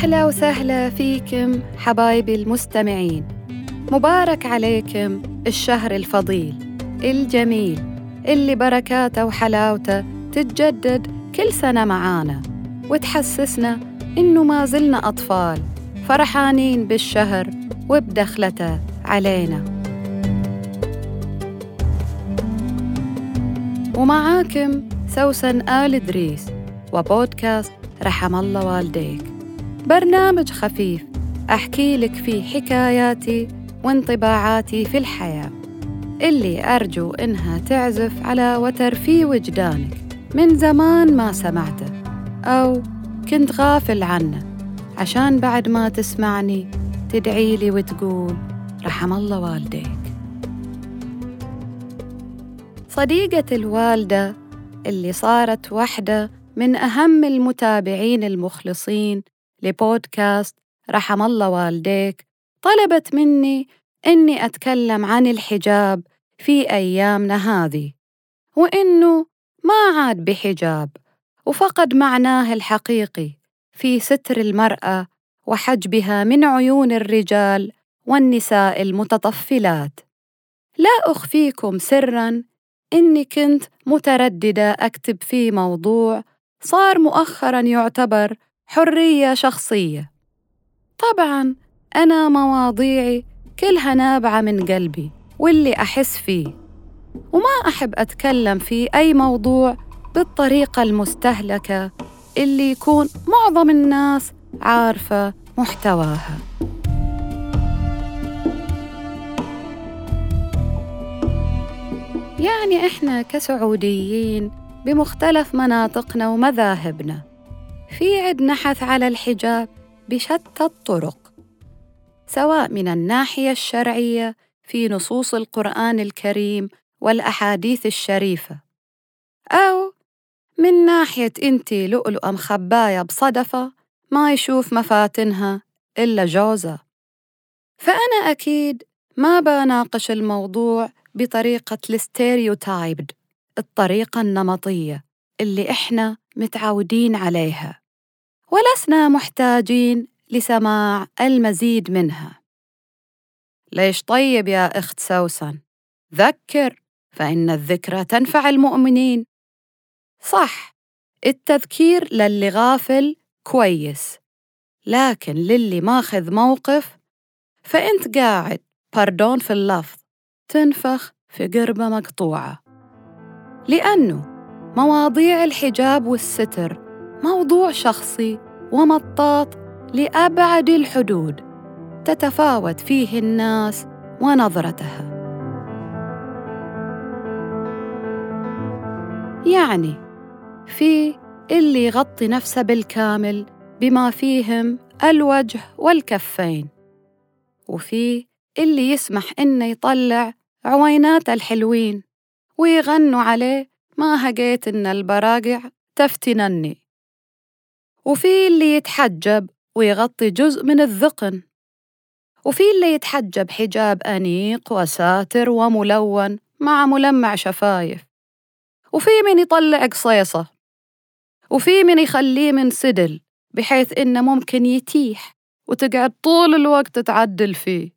أهلا وسهلا فيكم حبايبي المستمعين. مبارك عليكم الشهر الفضيل الجميل اللي بركاته وحلاوته تتجدد كل سنة معانا وتحسسنا إنه ما زلنا أطفال فرحانين بالشهر وبدخلته علينا. ومعاكم سوسن آل دريس وبودكاست رحم الله والديك. برنامج خفيف أحكي لك فيه حكاياتي وانطباعاتي في الحياة. اللي أرجو إنها تعزف على وتر في وجدانك من زمان ما سمعته أو كنت غافل عنه. عشان بعد ما تسمعني تدعي لي وتقول رحم الله والديك. صديقة الوالدة اللي صارت واحدة من أهم المتابعين المخلصين لبودكاست رحم الله والديك طلبت مني إني أتكلم عن الحجاب في أيامنا هذه وإنه ما عاد بحجاب وفقد معناه الحقيقي في ستر المرأة وحجبها من عيون الرجال والنساء المتطفلات. لا أخفيكم سرًا إني كنت مترددة أكتب فيه موضوع صار مؤخرًا يعتبر حرية شخصية. طبعًا أنا مواضيعي كلها نابعة من قلبي واللي أحس فيه، وما أحب أتكلم في أي موضوع بالطريقة المستهلكة اللي يكون معظم الناس عارفة محتواها. يعني إحنا كسعوديين بمختلف مناطقنا ومذاهبنا في عندنا حث على الحجاب بشتى الطرق سواء من الناحية الشرعية في نصوص القرآن الكريم والأحاديث الشريفة أو من ناحية أنتي لؤلؤة مخباية بصدفة ما يشوف مفاتنها إلا جوزة فأنا أكيد ما بناقش الموضوع بطريقة الستيريوتايبد الطريقة النمطية اللي إحنا متعودين عليها. ولسنا محتاجين لسماع المزيد منها. ليش طيب يا أخت سوسن؟ ذكر فإن الذكرى تنفع المؤمنين. صح التذكير للي غافل كويس لكن للي ماخذ موقف فأنت قاعد باردون في اللفظ تنفخ في قربة مقطوعة. لأنه مواضيع الحجاب والستر موضوع شخصي ومطاط لأبعد الحدود تتفاوت فيه الناس ونظرتها. يعني في اللي يغطي نفسه بالكامل بما فيهم الوجه والكفين وفي اللي يسمح إنه يطلع عوينات الحلوين ويغنوا عليه ما هقيت إن البراقع تفتنني. وفي اللي يتحجب ويغطي جزء من الذقن. وفي اللي يتحجب حجاب أنيق وساتر وملون مع ملمع شفايف. وفي من يطلع قصيصة وفي من يخليه من سدل بحيث إنه ممكن يتيح وتقعد طول الوقت تعدل فيه.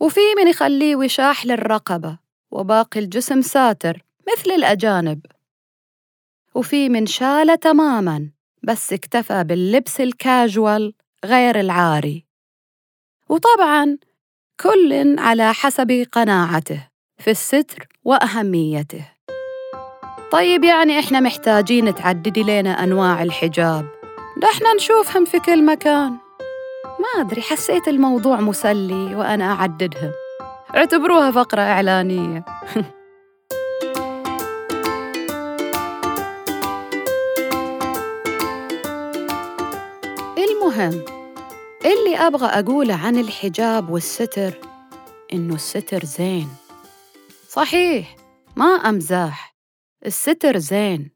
وفي من يخليه وشاح للرقبة وباقي الجسم ساتر مثل الأجانب. وفي من شاله تماماً بس اكتفى باللبس الكاجوال غير العاري. وطبعاً كل على حسب قناعته في الستر وأهميته. طيب يعني إحنا محتاجين تعددي لنا أنواع الحجاب. ده إحنا نشوفهم في كل مكان. ما أدري حسيت الموضوع مسلي وأنا أعددهم. اعتبروها فقرة إعلانية. المهم اللي أبغى أقوله عن الحجاب والستر إنه الستر زين. صحيح ما أمزاح الستر زين.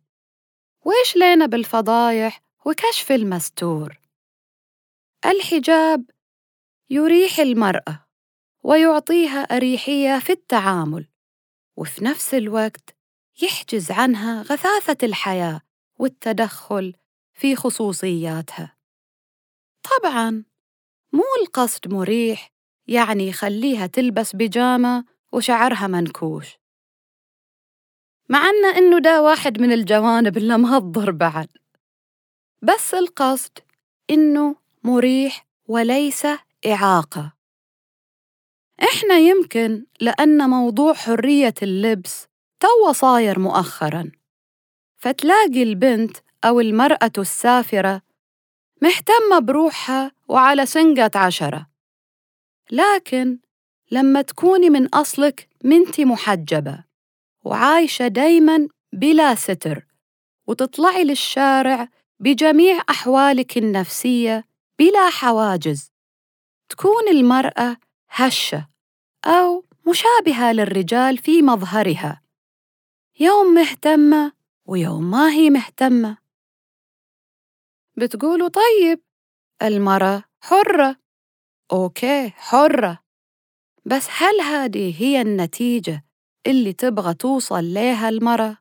وإيش لينا بالفضايح وكشف المستور؟ الحجاب يريح المرأة ويعطيها أريحية في التعامل وفي نفس الوقت يحجز عنها غثاثة الحياة والتدخل في خصوصياتها. طبعاً. مو القصد مريح يعني يخليها تلبس بيجامة وشعرها منكوش. مع أن إنه ده واحد من الجوانب اللي مهضر بعد. بس القصد إنه مريح وليس إعاقة. إحنا يمكن لأن موضوع حرية اللبس تو صاير مؤخراً. فتلاقي البنت أو المرأة السافرة مهتمة بروحها وعلى سنقة عشرة. لكن لما تكوني من أصلك منتي محجبة وعايشة دايماً بلا ستر وتطلعي للشارع بجميع أحوالك النفسية بلا حواجز تكون المرأة هشة أو مشابهة للرجال في مظهرها. يوم مهتمة ويوم ما هي مهتمة. بتقولوا طيب. المرأة حرة. أوكي حرة. بس هل هذه هي النتيجة اللي تبغى توصل ليها المرأة؟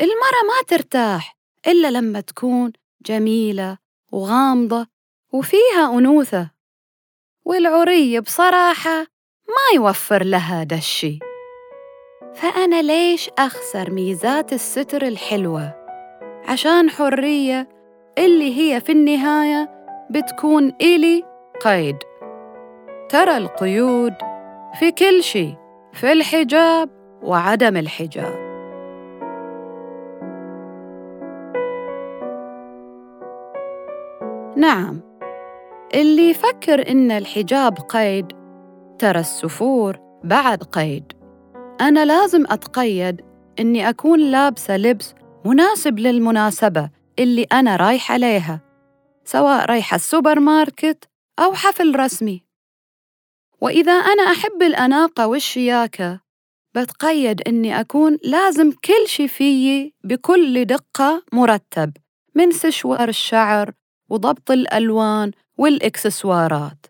المرأة ما ترتاح إلا لما تكون جميلة وغامضة وفيها أنوثة. والعري بصراحة ما يوفر لها دا الشي. فأنا ليش أخسر ميزات الستر الحلوة؟ عشان حرية اللي هي في النهاية بتكون إلي قيد. ترى القيود في كل شي في الحجاب وعدم الحجاب. نعم اللي يفكر إن الحجاب قيد ترى السفور بعد قيد. أنا لازم أتقيد إني أكون لابسة لبس مناسب للمناسبة اللي أنا رايحة ليها سواء رايحة السوبر ماركت أو حفل رسمي. وإذا أنا أحب الأناقة والشياكة بتقيد إني أكون لازم كل شي فيي بكل دقة مرتب من سشوار الشعر وضبط الألوان والإكسسوارات.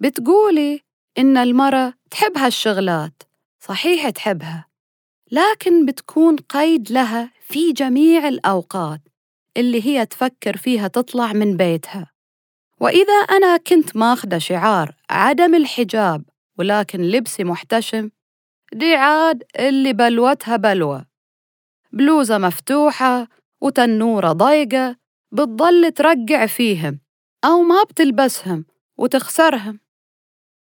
بتقولي إن المرة تحب هالشغلات صحيح تحبها لكن بتكون قيد لها في جميع الأوقات. اللي هي تفكر فيها تطلع من بيتها. وإذا أنا كنت ماخذة شعار عدم الحجاب ولكن لبسي محتشم دي عاد اللي بلوتها بلوى بلوزة مفتوحة وتنورة ضيقة بتضل ترقع فيهم أو ما بتلبسهم وتخسرهم.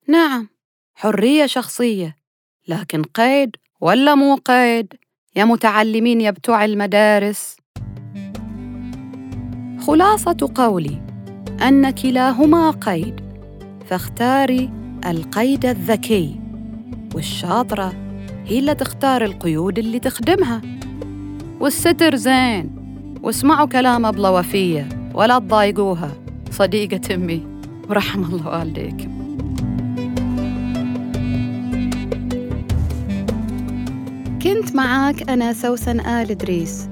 نعم حرية شخصية لكن قيد ولا مو قيد؟ يا متعلمين يا بتوع المدارس. خلاصة قولي أن كلاهما قيد فاختاري القيد الذكي. والشاطرة هي اللي تختار القيود اللي تخدمها. والستر زين واسمعوا كلام أبلة وفية ولا تضايقوها. صديقة أمي ورحم الله والديك. كنت معاك أنا سوسن آل إدريس.